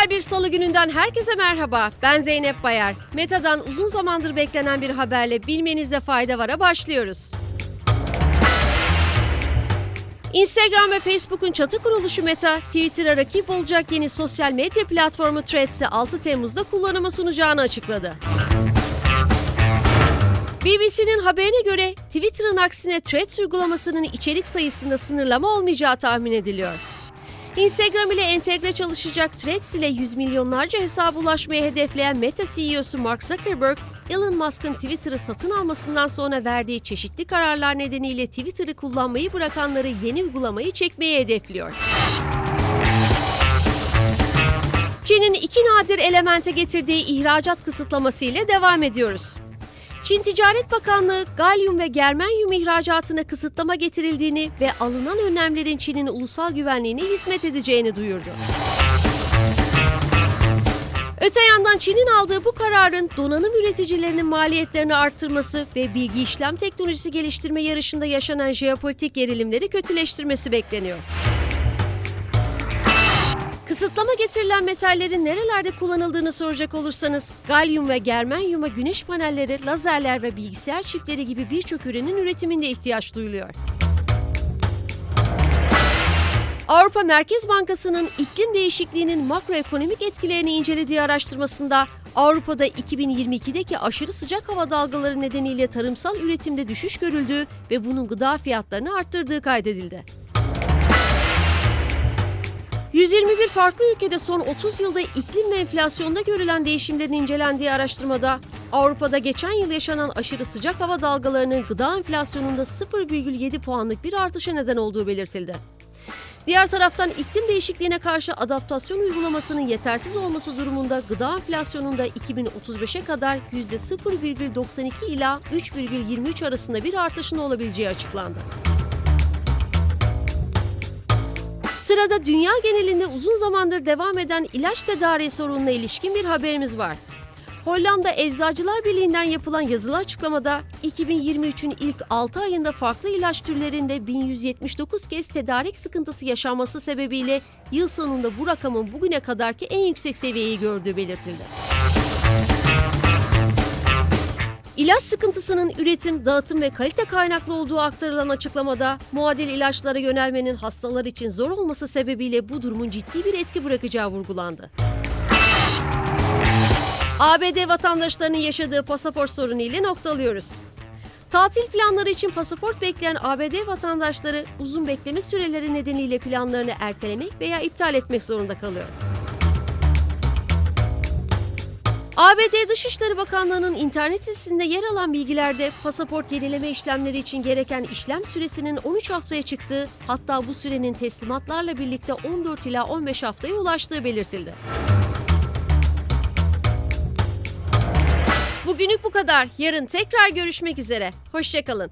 Güzel bir salı gününden herkese merhaba. Ben Zeynep Bayar. Meta'dan uzun zamandır beklenen bir haberle bilmenizde fayda var'a başlıyoruz. Instagram ve Facebook'un çatı kuruluşu Meta, Twitter'a rakip olacak yeni sosyal medya platformu Threads'i 6 Temmuz'da kullanıma sunacağını açıkladı. BBC'nin haberine göre Twitter'ın aksine Threads uygulamasının içerik sayısında sınırlama olmayacağı tahmin ediliyor. Instagram ile entegre çalışacak Threads ile yüz milyonlarca hesaba ulaşmaya hedefleyen Meta CEO'su Mark Zuckerberg, Elon Musk'ın Twitter'ı satın almasından sonra verdiği çeşitli kararlar nedeniyle Twitter'ı kullanmayı bırakanları yeni uygulamayı çekmeye hedefliyor. Çin'in iki nadir elemente getirdiği ihracat kısıtlaması ile devam ediyoruz. Çin Ticaret Bakanlığı galyum ve germanyum ihracatına kısıtlama getirildiğini ve alınan önlemlerin Çin'in ulusal güvenliğine hizmet edeceğini duyurdu. Öte yandan Çin'in aldığı bu kararın donanım üreticilerinin maliyetlerini arttırması ve bilgi işlem teknolojisi geliştirme yarışında yaşanan jeopolitik gerilimleri kötüleştirmesi bekleniyor. Kısıtlama getirilen metallerin nerelerde kullanıldığını soracak olursanız, galyum ve germanyuma güneş panelleri, lazerler ve bilgisayar çipleri gibi birçok ürünün üretiminde ihtiyaç duyuluyor. Avrupa Merkez Bankası'nın iklim değişikliğinin makroekonomik etkilerini incelediği araştırmasında Avrupa'da 2022'deki aşırı sıcak hava dalgaları nedeniyle tarımsal üretimde düşüş görüldüğü ve bunun gıda fiyatlarını arttırdığı kaydedildi. 121 farklı ülkede son 30 yılda iklim ve enflasyonda görülen değişimlerin incelendiği araştırmada Avrupa'da geçen yıl yaşanan aşırı sıcak hava dalgalarının gıda enflasyonunda 0,7 puanlık bir artışa neden olduğu belirtildi. Diğer taraftan iklim değişikliğine karşı adaptasyon uygulamasının yetersiz olması durumunda gıda enflasyonunda 2035'e kadar %0,92 ila 3,23 arasında bir artışın olabileceği açıklandı. Sırada dünya genelinde uzun zamandır devam eden ilaç tedariği sorununa ilişkin bir haberimiz var. Hollanda Eczacılar Birliği'nden yapılan yazılı açıklamada 2023'ün ilk 6 ayında farklı ilaç türlerinde 1179 kez tedarik sıkıntısı yaşanması sebebiyle yıl sonunda bu rakamın bugüne kadarki en yüksek seviyeyi gördüğü belirtildi. İlaç sıkıntısının üretim, dağıtım ve kalite kaynaklı olduğu aktarılan açıklamada muadil ilaçlara yönelmenin hastalar için zor olması sebebiyle bu durumun ciddi bir etki bırakacağı vurgulandı. ABD vatandaşlarının yaşadığı pasaport sorunu ile noktalıyoruz. Tatil planları için pasaport bekleyen ABD vatandaşları uzun bekleme süreleri nedeniyle planlarını ertelemek veya iptal etmek zorunda kalıyor. ABD Dışişleri Bakanlığı'nın internet sitesinde yer alan bilgilerde pasaport yenileme işlemleri için gereken işlem süresinin 13 haftaya çıktığı, hatta bu sürenin teslimatlarla birlikte 14 ila 15 haftaya ulaştığı belirtildi. Bugünlük bu kadar. Yarın tekrar görüşmek üzere. Hoşçakalın.